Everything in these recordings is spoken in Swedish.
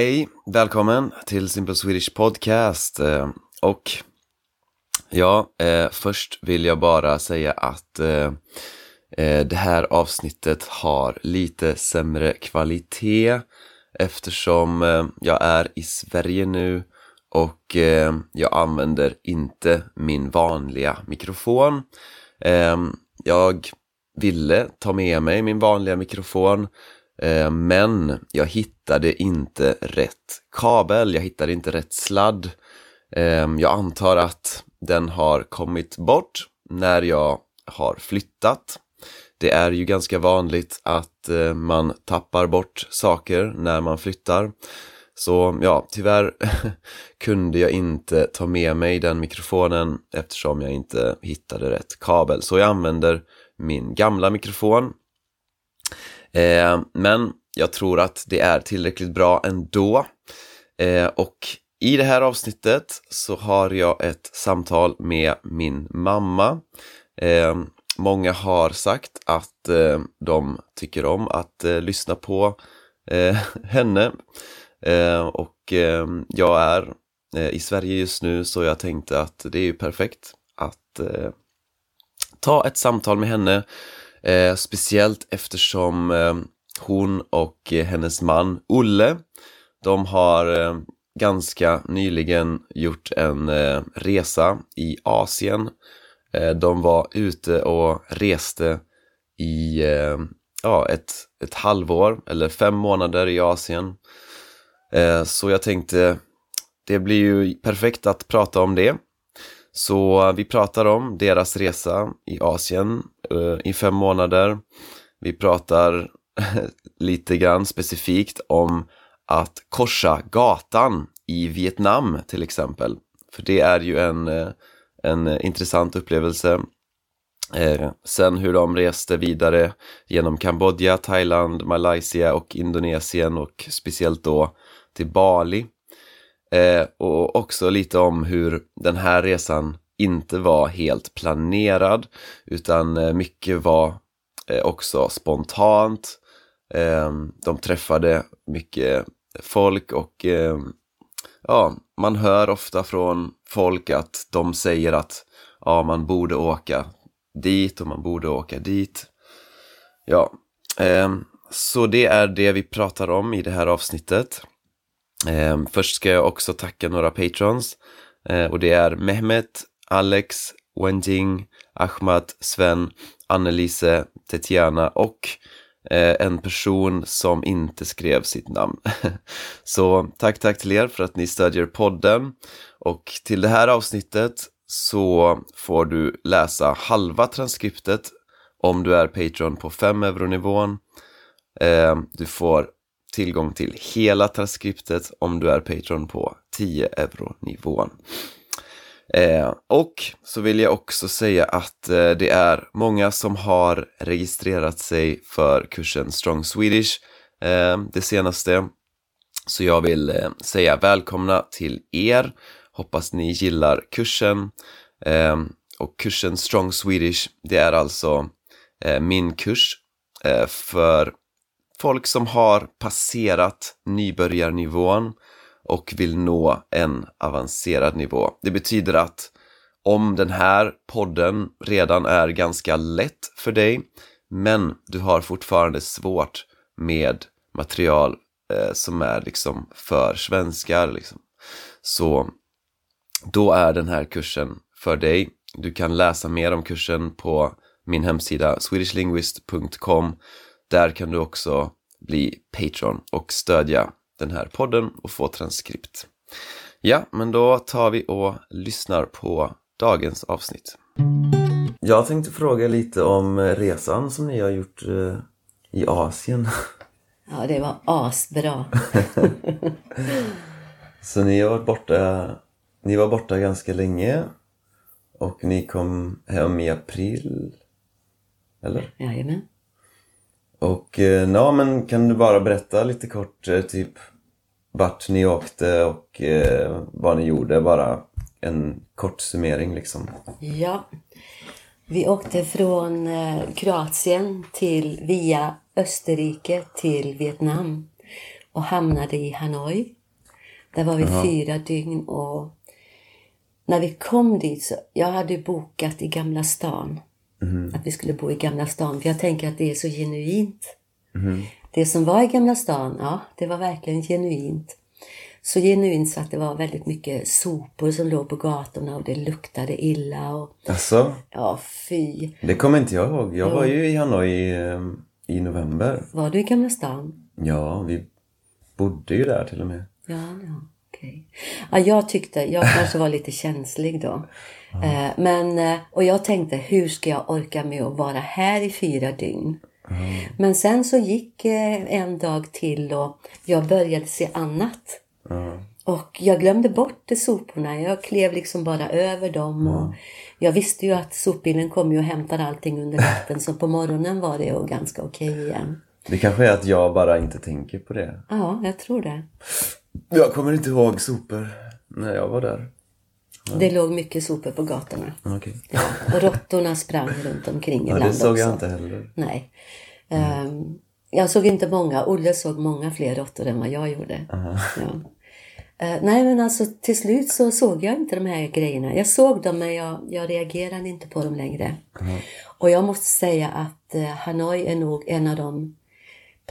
Hej, välkommen till Simple Swedish Podcast. Eh, och ja, eh, först vill jag bara säga att eh, eh, det här avsnittet har lite sämre kvalitet eftersom eh, jag är i Sverige nu och eh, jag använder inte min vanliga mikrofon. Jag ville ta med mig min vanliga mikrofon Eh, men jag hittade inte rätt kabel, jag hittade inte rätt sladd. Eh, jag antar att den har kommit bort när jag har flyttat. Det är ju ganska vanligt att eh, man tappar bort saker när man flyttar. Så ja, tyvärr kunde jag inte ta med mig den mikrofonen eftersom jag inte hittade rätt kabel. Så jag använder min gamla mikrofon. Eh, men jag tror att det är tillräckligt bra ändå. Eh, och i det här avsnittet så har jag ett samtal med min mamma. Eh, många har sagt att eh, de tycker om att eh, lyssna på eh, henne. Eh, och eh, jag är eh, i Sverige just nu så jag tänkte att det är ju perfekt att eh, ta ett samtal med henne. Eh, speciellt eftersom eh, hon och eh, hennes man Olle, de har eh, ganska nyligen gjort en eh, resa i Asien. Eh, de var ute och reste i eh, ja, ett, ett halvår eller fem månader i Asien. Eh, så jag tänkte, det blir ju perfekt att prata om det. Så eh, vi pratar om deras resa i Asien Eh, i fem månader. Vi pratar lite grann specifikt om att korsa gatan i Vietnam till exempel. För det är ju en, eh, en intressant upplevelse. Eh, sen hur de reste vidare genom Kambodja, Thailand, Malaysia och Indonesien och speciellt då till Bali. Eh, och också lite om hur den här resan inte var helt planerad utan eh, mycket var eh, också spontant. Ehm, de träffade mycket folk och eh, ja, man hör ofta från folk att de säger att ja, man borde åka dit och man borde åka dit. Ja, ehm, så det är det vi pratar om i det här avsnittet. Ehm, först ska jag också tacka några patrons och det är Mehmet, Alex, Wenjing, Ahmad, Sven, Annelise, Tetiana och eh, en person som inte skrev sitt namn. Så tack, tack till er för att ni stödjer podden och till det här avsnittet så får du läsa halva transkriptet om du är Patreon på 5 euronivån. Eh, du får tillgång till hela transkriptet om du är Patreon på 10 euro-nivån. Eh, och så vill jag också säga att eh, det är många som har registrerat sig för kursen Strong Swedish eh, det senaste. Så jag vill eh, säga välkomna till er. Hoppas ni gillar kursen. Eh, och kursen Strong Swedish, det är alltså eh, min kurs eh, för folk som har passerat nybörjarnivån och vill nå en avancerad nivå. Det betyder att om den här podden redan är ganska lätt för dig men du har fortfarande svårt med material eh, som är liksom för svenskar liksom. så då är den här kursen för dig. Du kan läsa mer om kursen på min hemsida swedishlinguist.com där kan du också bli Patreon och stödja den här podden och få transkript. Ja, men då tar vi och lyssnar på dagens avsnitt. Jag tänkte fråga lite om resan som ni har gjort eh, i Asien. Ja, det var asbra. Så ni har varit borta, ni var borta ganska länge och ni kom hem i april, eller? Jajamän. Och eh, ja, men kan du bara berätta lite kort eh, typ vart ni åkte och eh, vad ni gjorde? Bara en kort summering liksom. Ja. Vi åkte från eh, Kroatien till via Österrike till Vietnam. och hamnade i Hanoi. Där var vi fyra dygn och när vi kom dit så, jag hade bokat i Gamla stan. Att vi skulle bo i Gamla stan. För jag tänker att det är så genuint. Det som var i Gamla stan, ja, det var verkligen genuint. Så genuint så att det var väldigt mycket sopor som låg på gatorna och det luktade illa och Alltså, ja, fy. det kommer inte jag ihåg. Jag var ju i Hanoi i, eh, i november. Var du i Gamla stan? Ja, vi bodde ju där till och med. Ja, ja okej. Ja, jag tyckte, jag kanske var lite känslig då. Eh, men, eh, och jag tänkte, hur ska jag orka med att vara här i fyra dygn? Men sen så gick eh, en dag till och jag började se annat. Och jag glömde bort de soporna. Jag klev liksom bara över dem. Och jag visste ju att sopbilen kommer ju och hämtar allting under natten. så på morgonen var det ganska okej igen. Det kanske är att jag bara inte tänker på det. Ja, jag tror det. Jag kommer inte ihåg sopor när jag var där. Det låg mycket sopor på gatorna. Okej. Ja, och råttorna sprang runt omkring Ja, ibland det såg också. jag inte heller. Nej. Ehm, jag såg inte många. Olle såg många fler råttor än vad jag gjorde. Ja. Eh, nej men alltså till slut så såg jag inte de här grejerna. Jag såg dem men jag, jag reagerade inte på dem längre. Och jag måste säga att eh, Hanoi är nog en av de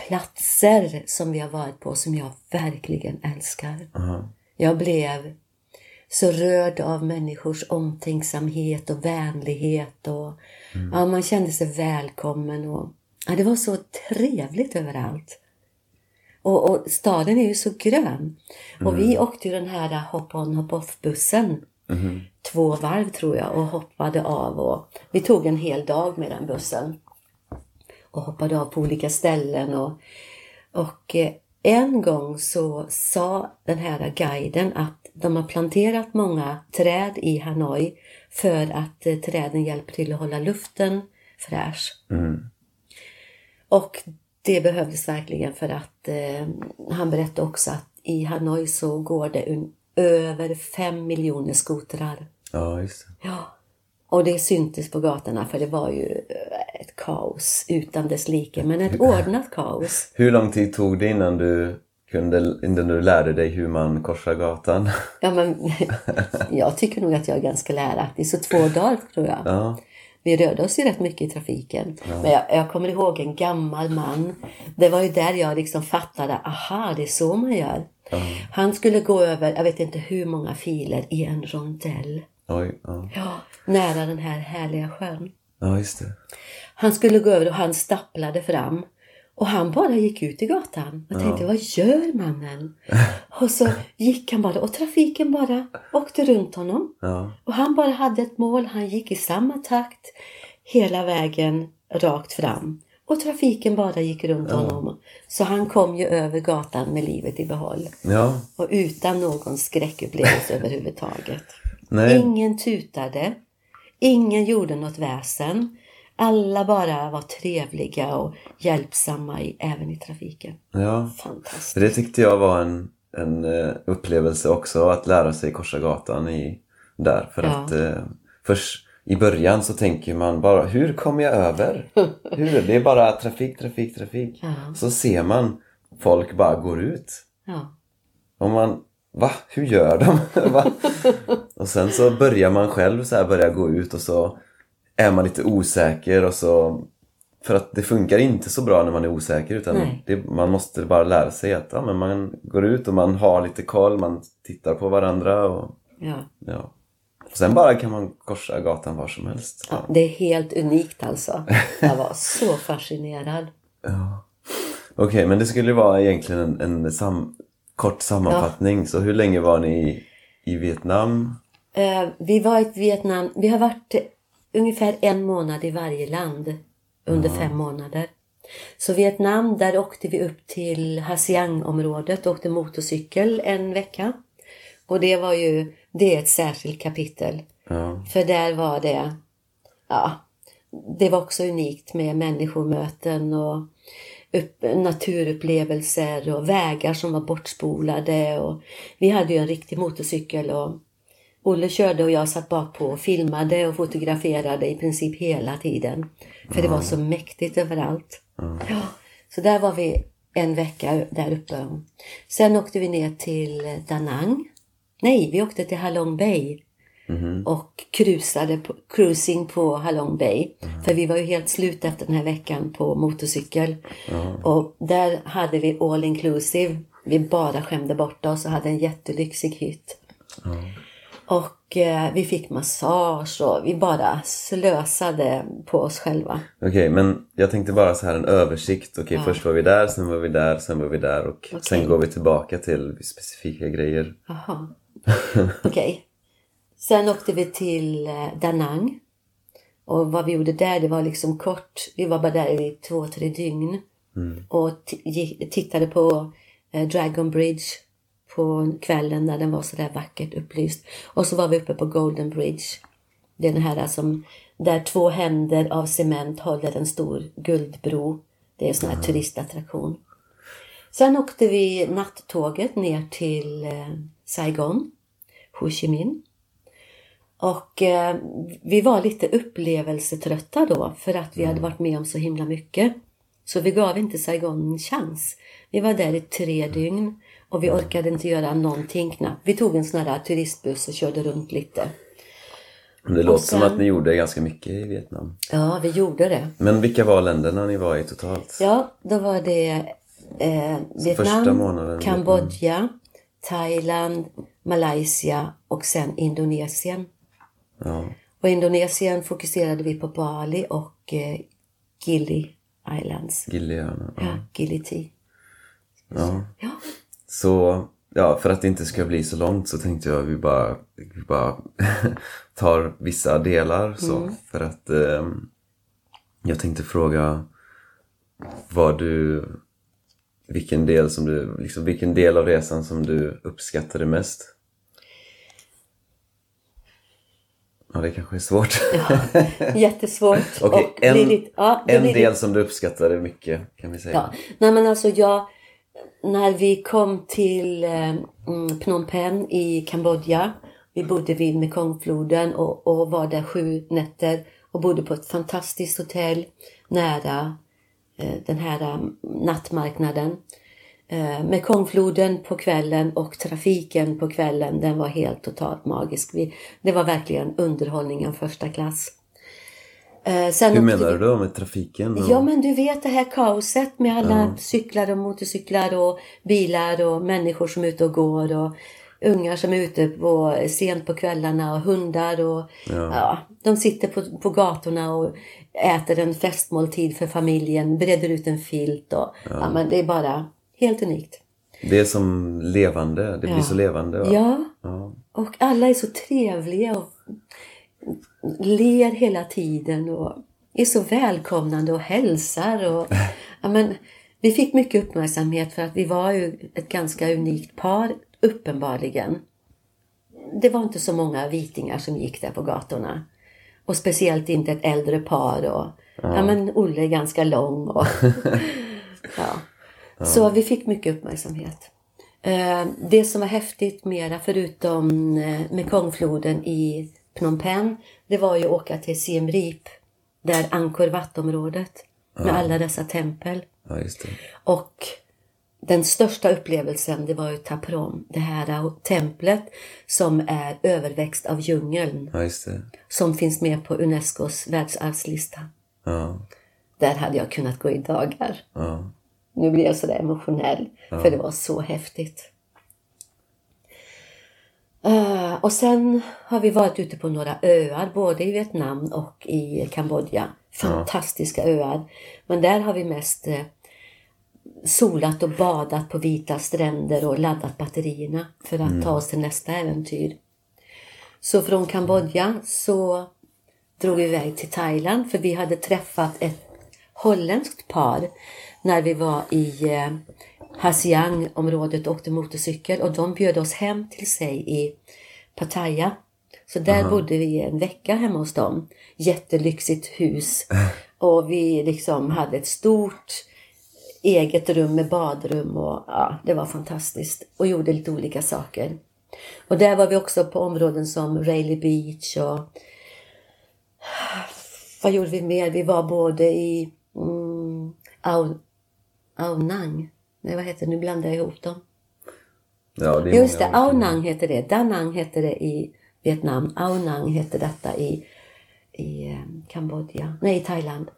platser som vi har varit på som jag verkligen älskar. Jag blev så rörd av människors omtänksamhet och vänlighet. Och, ja, man kände sig välkommen. Och, ja, det var så trevligt överallt. Och, och staden är ju så grön. Och vi åkte ju den här hop-on hop-off-bussen. Två varv tror jag och hoppade av. Och vi tog en hel dag med den bussen. Och hoppade av på olika ställen. Och, och eh, en gång så sa den här guiden att de har planterat många träd i Hanoi för att eh, träden hjälper till att hålla luften fräsch. Och det behövdes verkligen för att eh, han berättade också att i Hanoi så går det un- över fem miljoner skotrar. Ja, just det. Ja. Och det syntes på gatorna för det var ju eh, ett kaos utan dess like. Men ett ordnat kaos. Hur lång tid tog det innan du kunde, innan du lärde dig hur man korsar gatan? Ja, men jag tycker nog att jag är ganska läraktig. Så två dagar tror jag. Ja. Vi rörde oss ju rätt mycket i trafiken. Men jag, jag kommer ihåg en gammal man. Det var ju där jag liksom fattade, aha, det är så man gör. Han skulle gå över, jag vet inte hur många filer i en rondell. Oj, ja. Ja, nära den här härliga sjön. Ja, just det. Han skulle gå över och han stapplade fram. Och han bara gick ut i gatan. Jag tänkte, vad gör mannen? Och så gick han bara och trafiken bara åkte runt honom. Ja. Och han bara hade ett mål. Han gick i samma takt hela vägen rakt fram. Och trafiken bara gick runt honom. Så han kom ju över gatan med livet i behåll. Ja. Och utan någon skräckupplevelse överhuvudtaget. Nej. Ingen tutade. Ingen gjorde något väsen. Alla bara var trevliga och hjälpsamma i, även i trafiken. Ja. Fantastiskt. Det tyckte jag var en, en eh, upplevelse också, att lära sig korsa gatan i, där. För Ja. att eh, först i början så tänker man bara, hur kommer jag över? Hur? Det är bara trafik, trafik, trafik. Ja. Så ser man folk bara går ut. Ja. Och man, va? Hur gör de? va? Och sen så börjar man själv så här börja gå ut och så är man lite osäker och så för att det funkar inte så bra när man är osäker utan det, man måste bara lära sig att ja, men man går ut och man har lite koll, man tittar på varandra och Ja. ja. Och sen bara kan man korsa gatan var som helst. ja. Det är helt unikt alltså. Jag var så fascinerad. Okej, men det skulle vara egentligen en, en sam, kort sammanfattning. Så hur länge var ni i, i Vietnam? Eh, vi var i Vietnam. Vi har varit ungefär en månad i varje land under fem månader. Så Vietnam, där åkte vi upp till Hasiang-området och åkte motorcykel en vecka. Och det var ju, det är ett särskilt kapitel. Ja. För där var det, ja, det var också unikt med människomöten och upp, naturupplevelser och vägar som var bortspolade. Och vi hade ju en riktig motorcykel och Olle körde och jag satt bak på och filmade och fotograferade i princip hela tiden. För det var så mäktigt överallt. Ja, så där var vi en vecka där uppe. Sen åkte vi ner till Da Nang. Nej, vi åkte till Halong Bay och cruisade på, cruising på Halong Bay. För vi var ju helt slut efter den här veckan på motorcykel. Och där hade vi all inclusive. Vi bara skämde bort oss och hade en jättelyxig hytt. Och eh, vi fick massage och vi bara slösade på oss själva. Okej, men jag tänkte bara så här en översikt. Okej, först var vi där, sen var vi där, sen var vi där och sen går vi tillbaka till specifika grejer. Jaha. Okej. Sen åkte vi till eh, Da Nang. Och vad vi gjorde där, det var liksom kort. Vi var bara där i två, tre dygn. Och t- gi- tittade på eh, Dragon Bridge på kvällen när den var så där vackert upplyst. Och så var vi uppe på Golden Bridge. Det är den här som, där två händer av cement håller en stor guldbro. Det är en sån här turistattraktion. Sen åkte vi nattåget ner till eh, Saigon, Ho Chi Minh. Och eh, vi var lite upplevelsetrötta då för att vi hade varit med om så himla mycket. Så vi gav inte Saigon en chans. Vi var där i tre dygn och vi orkade inte göra någonting knappt. Vi tog en sån här turistbuss och körde runt lite. Det låter som sen- att ni gjorde ganska mycket i Vietnam. Ja, vi gjorde det. Men vilka var länderna ni var i totalt? Ja, då var det eh, Vietnam, månaden, Kambodja, Thailand, Malaysia och sen Indonesien. Ja. Och Indonesien fokuserade vi på Bali och eh, Gili Islands. Giliöarna. Ja. Ja, Gili Tea. ja. Ja, Så, ja, för att det inte ska bli så långt så tänkte jag att vi bara, vi bara tar vissa delar så. För att ehm, jag tänkte fråga vad du, vilken del som du, liksom vilken del av resan som du uppskattade mest? Ja, det kanske är svårt. jättesvårt. Okej, och en, lite, ja, en del som du uppskattade mycket kan vi säga. ja. Nej men alltså jag, när vi kom till eh, mm, Phnom Penh i Kambodja. Vi bodde vid Mekongfloden och, och var där sju nätter och bodde på ett fantastiskt hotell nära eh, den här mm, nattmarknaden. Eh, Mekongfloden på kvällen och trafiken på kvällen, den var helt totalt magisk. Vi, det var verkligen underhållningen första klass. Eh, sen Hur menar du då med trafiken? och- Ja men du vet det här kaoset med alla cyklar och motorcyklar och bilar och människor som är ute och går och ungar som är ute på, sent på kvällarna och hundar och ja. de sitter på, på gatorna och äter en festmåltid för familjen, breder ut en filt och ja. men det är bara helt unikt. Det är som levande, det blir Ja. så levande. va? Ja, Ja. och alla är så trevliga och ler hela tiden och är så välkomnande och hälsar. Och, ja, men, vi fick mycket uppmärksamhet för att vi var ju ett ganska unikt par, uppenbarligen. Det var inte så många vitingar som gick där på gatorna. Och speciellt inte ett äldre par. Och, ja. men Olle är ganska lång. Och, ja. Så vi fick mycket uppmärksamhet. Eh, Det som var häftigt mera förutom eh, Mekongfloden i Phnom Penh, det var ju att åka till Siem Reap, där Angkor Wat-området med alla dessa tempel. ja. Och den största upplevelsen det var ju Taprom, det här templet som är överväxt av djungeln, Ja, som finns med på Unescos världsarvslista. Där hade jag kunnat gå i dagar. Nu blir jag sådär emotionell, för det var så häftigt. Eh, och sen har vi varit ute på några öar, både i Vietnam och i Kambodja. Fantastiska öar. Men där har vi mest eh, solat och badat på vita stränder och laddat batterierna för att ta oss till nästa äventyr. Så från Kambodja så drog vi iväg till Thailand för vi hade träffat ett holländskt par när vi var i Hasiang-området och åkte motorcykel och de bjöd oss hem till sig i Pattaya. Så där bodde vi en vecka hemma hos dem. Jättelyxigt hus. Och vi liksom hade ett stort eget rum med badrum och ja, det var fantastiskt. Och gjorde lite olika saker. Och där var vi också på områden som Rayleigh Beach och vad gjorde vi mer? Vi var både i mm, Ao, Ao Nang. Nej, vad heter det? Nu blandar jag ihop dem. Ja, det Just det, Aonang heter det. Da Nang heter det i Vietnam. Aonang heter detta i, i eh, Kambodja. Nej, i Thailand.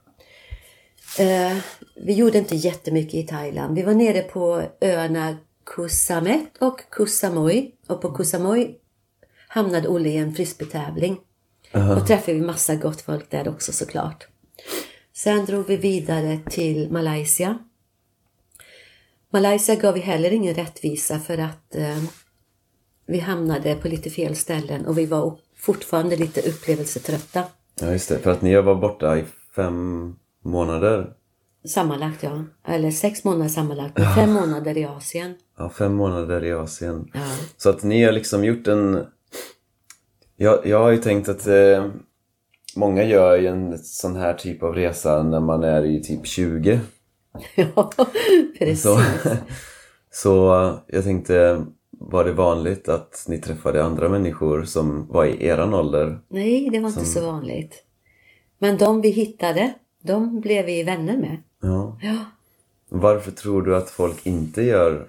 Eh, vi gjorde inte jättemycket i Thailand. Vi var nere på öarna Koh Samet och Koh Samui. Och på Koh Samui hamnade Olle i en frisbeetävling. Och träffade vi massa gott folk där också såklart. Sen drog vi vidare till Malaysia. Malaysia gav vi heller ingen rättvisa för att eh, vi hamnade på lite fel ställen och vi var fortfarande lite upplevelsetrötta. Ja, just det. För att ni var borta i fem månader. Sammanlagt ja. Eller sex månader sammanlagt. Men fem månader i Asien. Ja, fem månader i Asien. Ja. Så att ni har liksom gjort en... Jag, jag har ju tänkt att eh, många gör ju en sån här typ av resa när man är i typ 20. Ja, precis. Så, så jag tänkte, var det vanligt att ni träffade andra människor som var i eran ålder? Nej, det var inte så vanligt. Men de vi hittade, de blev vi vänner med. Ja. Ja. Varför tror du att folk inte gör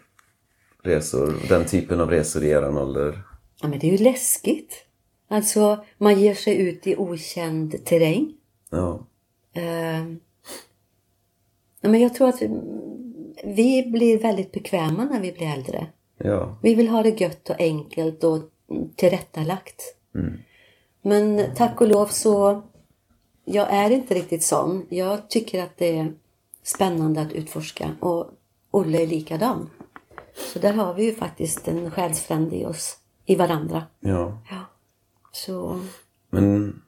resor, den typen av resor i eran ålder? Ja, men det är ju läskigt. Alltså, man ger sig ut i okänd terräng. Ja. Ja, men jag tror att vi, vi blir väldigt bekväma när vi blir äldre. Ja. Vi vill ha det gött och enkelt och tillrättalagt. Men tack och lov så, jag är inte riktigt sån. Jag tycker att det är spännande att utforska och Olle är likadan. Så där har vi ju faktiskt en själsfrände i oss, i varandra. Ja. Ja. Så, Men,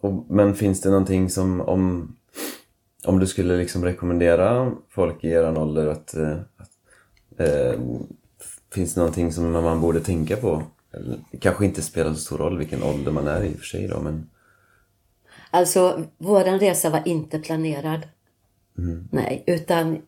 och, men finns det någonting som om, om du skulle liksom rekommendera folk i eran ålder att, eh, att eh, finns det någonting som man borde tänka på? Det kanske inte spelar så stor roll vilken ålder man är i och för sig då, men Alltså, våran resa var inte planerad. Nej, utan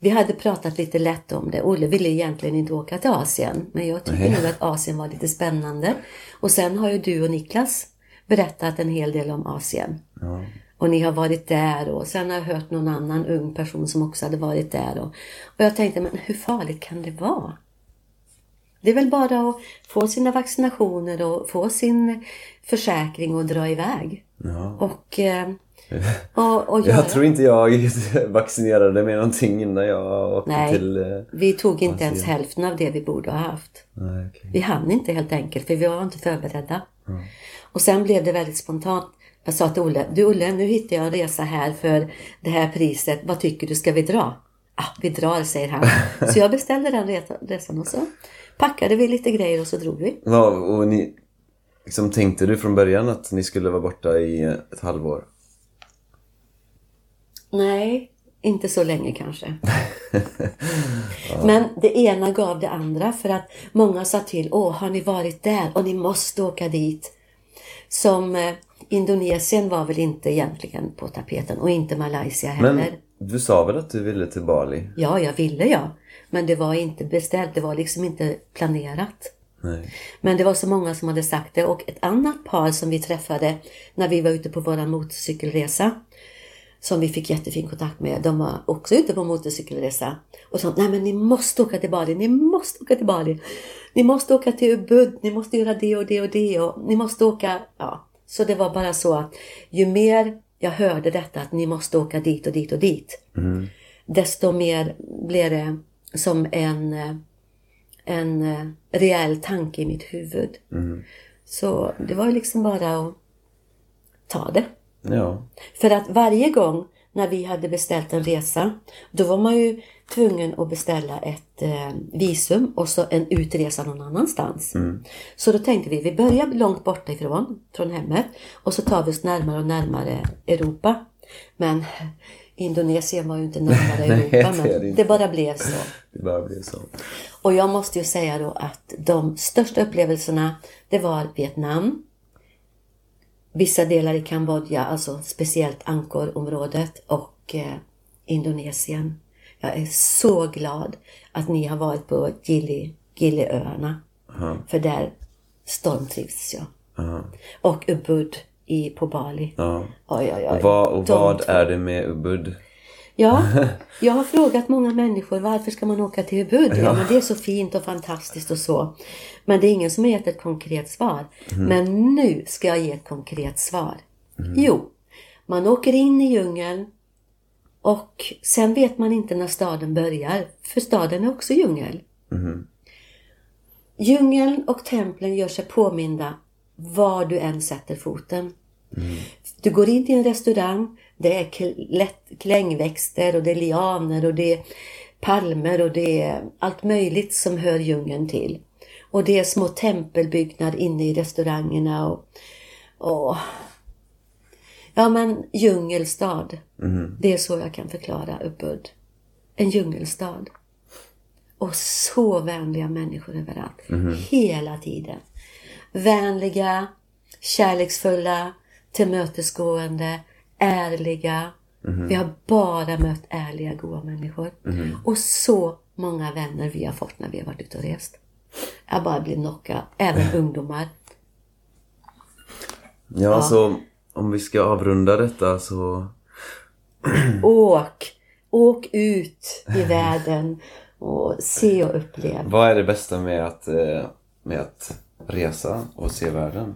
vi hade pratat lite lätt om det. Olle ville egentligen inte åka till Asien, men jag tycker nog att Asien var lite spännande. Och sen har ju du och Niklas berättat en hel del om Asien. ja. Och ni har varit där och sen har jag hört någon annan ung person som också hade varit där. Och, och jag tänkte, men hur farligt kan det vara? Det är väl bara att få sina vaccinationer och få sin försäkring och dra iväg. ja. Och, eh, och, och. Jag tror inte jag vaccinerade med någonting innan jag åkte Nej. till... Eh, Vi tog inte ens hälften av det vi borde ha haft. nej, okej. Vi hann inte helt enkelt, för vi var inte förberedda. Och sen blev det väldigt spontant. Jag sa till Olle, du Olle, nu hittar jag en resa här för det här priset. Vad tycker du, ska vi dra? Ah, vi drar, säger han. Så jag beställde den resa- resan och så packade vi lite grejer och så drog vi. Ja, och ni, liksom, tänkte du från början att ni skulle vara borta i ett halvår? Nej, inte så länge kanske. Men det ena gav det andra för att många sa till, åh har ni varit där och ni måste åka dit. Som eh, Indonesien var väl inte egentligen på tapeten och inte Malaysia heller. Men du sa väl att du ville till Bali? Ja, jag ville ja. Men det var inte beställt, det var liksom inte planerat. Nej. Men det var så många som hade sagt det och ett annat par som vi träffade när vi var ute på vår motorcykelresa som vi fick jättefin kontakt med, de var också ute på motorcykelresa och sa nej men ni måste åka till Bali, ni måste åka till Bali. Ni måste åka till Ubud, ni måste göra det och det och det och ni måste åka, ja. Så det var bara så att ju mer jag hörde detta att ni måste åka dit och dit och dit, desto mer blev det som en en eh, reell tanke i mitt huvud. Så det var ju liksom bara att ta det. Ja. För att varje gång när vi hade beställt en resa, då var man ju tvungen att beställa ett eh, visum och så en utresa någon annanstans. Så då tänkte vi, vi börjar långt borta ifrån, från hemmet, och så tar vi oss närmare och närmare Europa. Men Indonesien var ju inte närmare Nej, Europa, är det men det bara blev så. Det bara blev så. Och jag måste ju säga då att de största upplevelserna, det var Vietnam, vissa delar i Kambodja, alltså speciellt Angkor-området och eh, Indonesien. Jag är så glad att ni har varit på Gili, Giliöarna. För där stormtrivs jag. Ja. Och Ubud i, på Bali. ja. Oj, oj, oj. Och vad, och vad är det med Ubud? Ja, jag har frågat många människor varför ska man åka till Ubud? Ja. men det är så fint och fantastiskt och så. Men det är ingen som har gett ett konkret svar. Men nu ska jag ge ett konkret svar. Jo, man åker in i djungeln och sen vet man inte när staden börjar. För staden är också djungel. Djungeln och templen gör sig påminda var du än sätter foten. Du går in till en restaurang, det är kl- klängväxter och det är lianer och det är palmer och det är allt möjligt som hör djungeln till. Och det är små tempelbyggnader inne i restaurangerna och, och Ja men djungelstad. Det är så jag kan förklara Ubud. En djungelstad. Och så vänliga människor överallt. Hela tiden. Vänliga, kärleksfulla, tillmötesgående, ärliga. Vi har bara mött ärliga, goda människor. Och så många vänner vi har fått när vi har varit ute och rest. Jag bara blir knockad. Även ungdomar. Ja, så om vi ska avrunda detta så... Åk! Åk ut i världen och se och upplev. Vad är det bästa med att, eh, med att resa och se världen?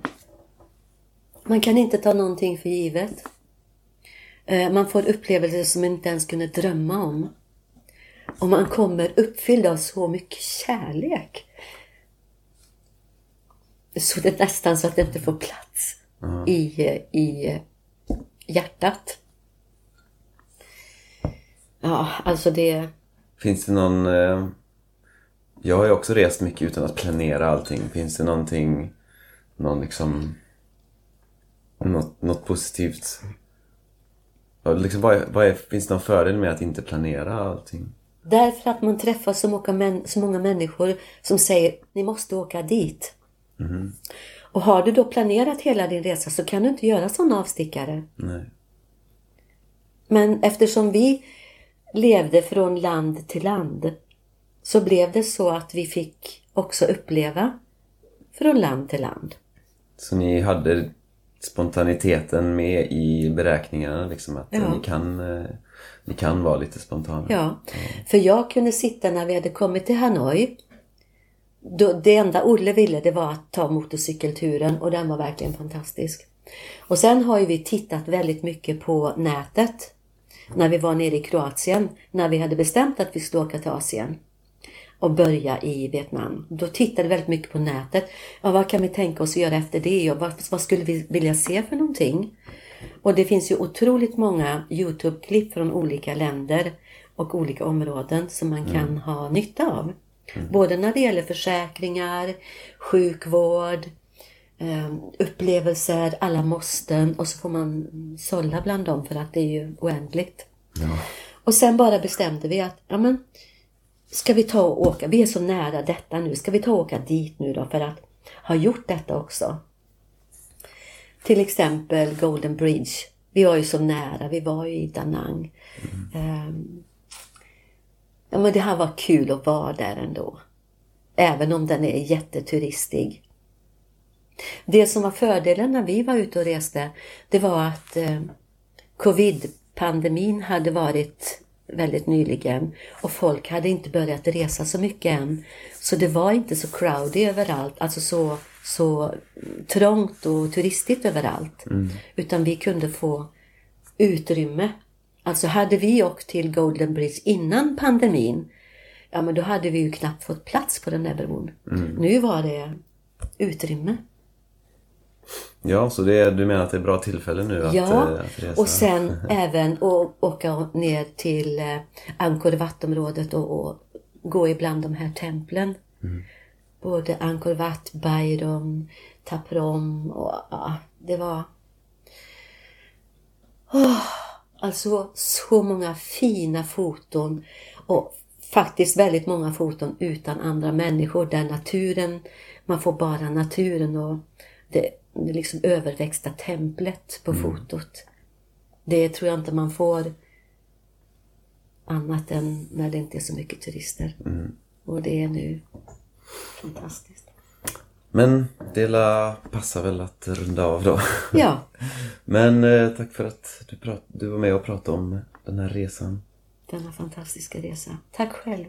Man kan inte ta någonting för givet. Eh, Man får upplevelser som man inte ens kunde drömma om. Och man kommer uppfylld av så mycket kärlek. Så det är nästan så att det inte får plats i, eh, i eh, hjärtat. Ja, alltså det... Finns det någon... Eh, jag har ju också rest mycket utan att planera allting. Finns det någonting... Någon liksom... Något, något positivt? Ja, Liksom, vad är, vad är, finns det någon fördel med att inte planera allting? Därför att man träffar så många, män, så många människor som säger ni måste åka dit. Och har du då planerat hela din resa så kan du inte göra sådana avstickare. Nej. Men eftersom vi levde från land till land så blev det så att vi fick också uppleva från land till land. Så ni hade spontaniteten med i beräkningarna liksom att Ja. ni, kan, eh, ni kan vara lite spontana? Ja, för jag kunde sitta när vi hade kommit till Hanoi. Då, det enda Olle ville det var att ta motorcykelturen och den var verkligen fantastisk. Och sen har ju vi tittat väldigt mycket på nätet. När vi var nere i Kroatien, när vi hade bestämt att vi skulle åka till Asien och börja i Vietnam. Då tittade vi väldigt mycket på nätet. Ja, vad kan vi tänka oss att göra efter det? Och vad, vad skulle vi vilja se för någonting? Och det finns ju otroligt många Youtube-klipp från olika länder och olika områden som man kan ha nytta av. Både när det gäller försäkringar, sjukvård, eh, upplevelser, alla måsten och så får man sålla bland dem för att det är ju oändligt. Och sen bara bestämde vi att, ja men, ska vi ta och åka, vi är så nära detta nu, ska vi ta och åka dit nu då för att ha gjort detta också? Till exempel Golden Bridge. Vi var ju så nära, vi var ju i Da Nang. Ehm, ja men det här var kul att vara där ändå. Även om den är jätteturistig. Det som var fördelen när vi var ute och reste, det var att eh, covid-pandemin hade varit väldigt nyligen och folk hade inte börjat resa så mycket än. Så det var inte så crowdy överallt, alltså så, så trångt och turistigt överallt. Utan vi kunde få utrymme. Alltså hade vi åkt till Golden Bridge innan pandemin, ja men då hade vi ju knappt fått plats på den där bron. Nu var det utrymme. Ja, så det du menar att det är bra tillfälle nu att, Ja, eh, att resa? och sen även å- åka ner till eh, Angkor Wat-området och, och gå ibland de här templen. Både Angkor Wat, Bayron, Taprom och ja, det var... Åh, alltså så många fina foton och faktiskt väldigt många foton utan andra människor där naturen, man får bara naturen och det, det liksom överväxta templet på fotot. Det tror jag inte man får annat än när det inte är så mycket turister. Och det är nu fantastiskt. Men det la passar väl att runda av då. Ja, Men eh, tack för att du, prat, du var med och pratade om den här resan. denna fantastiska resa. Tack själv.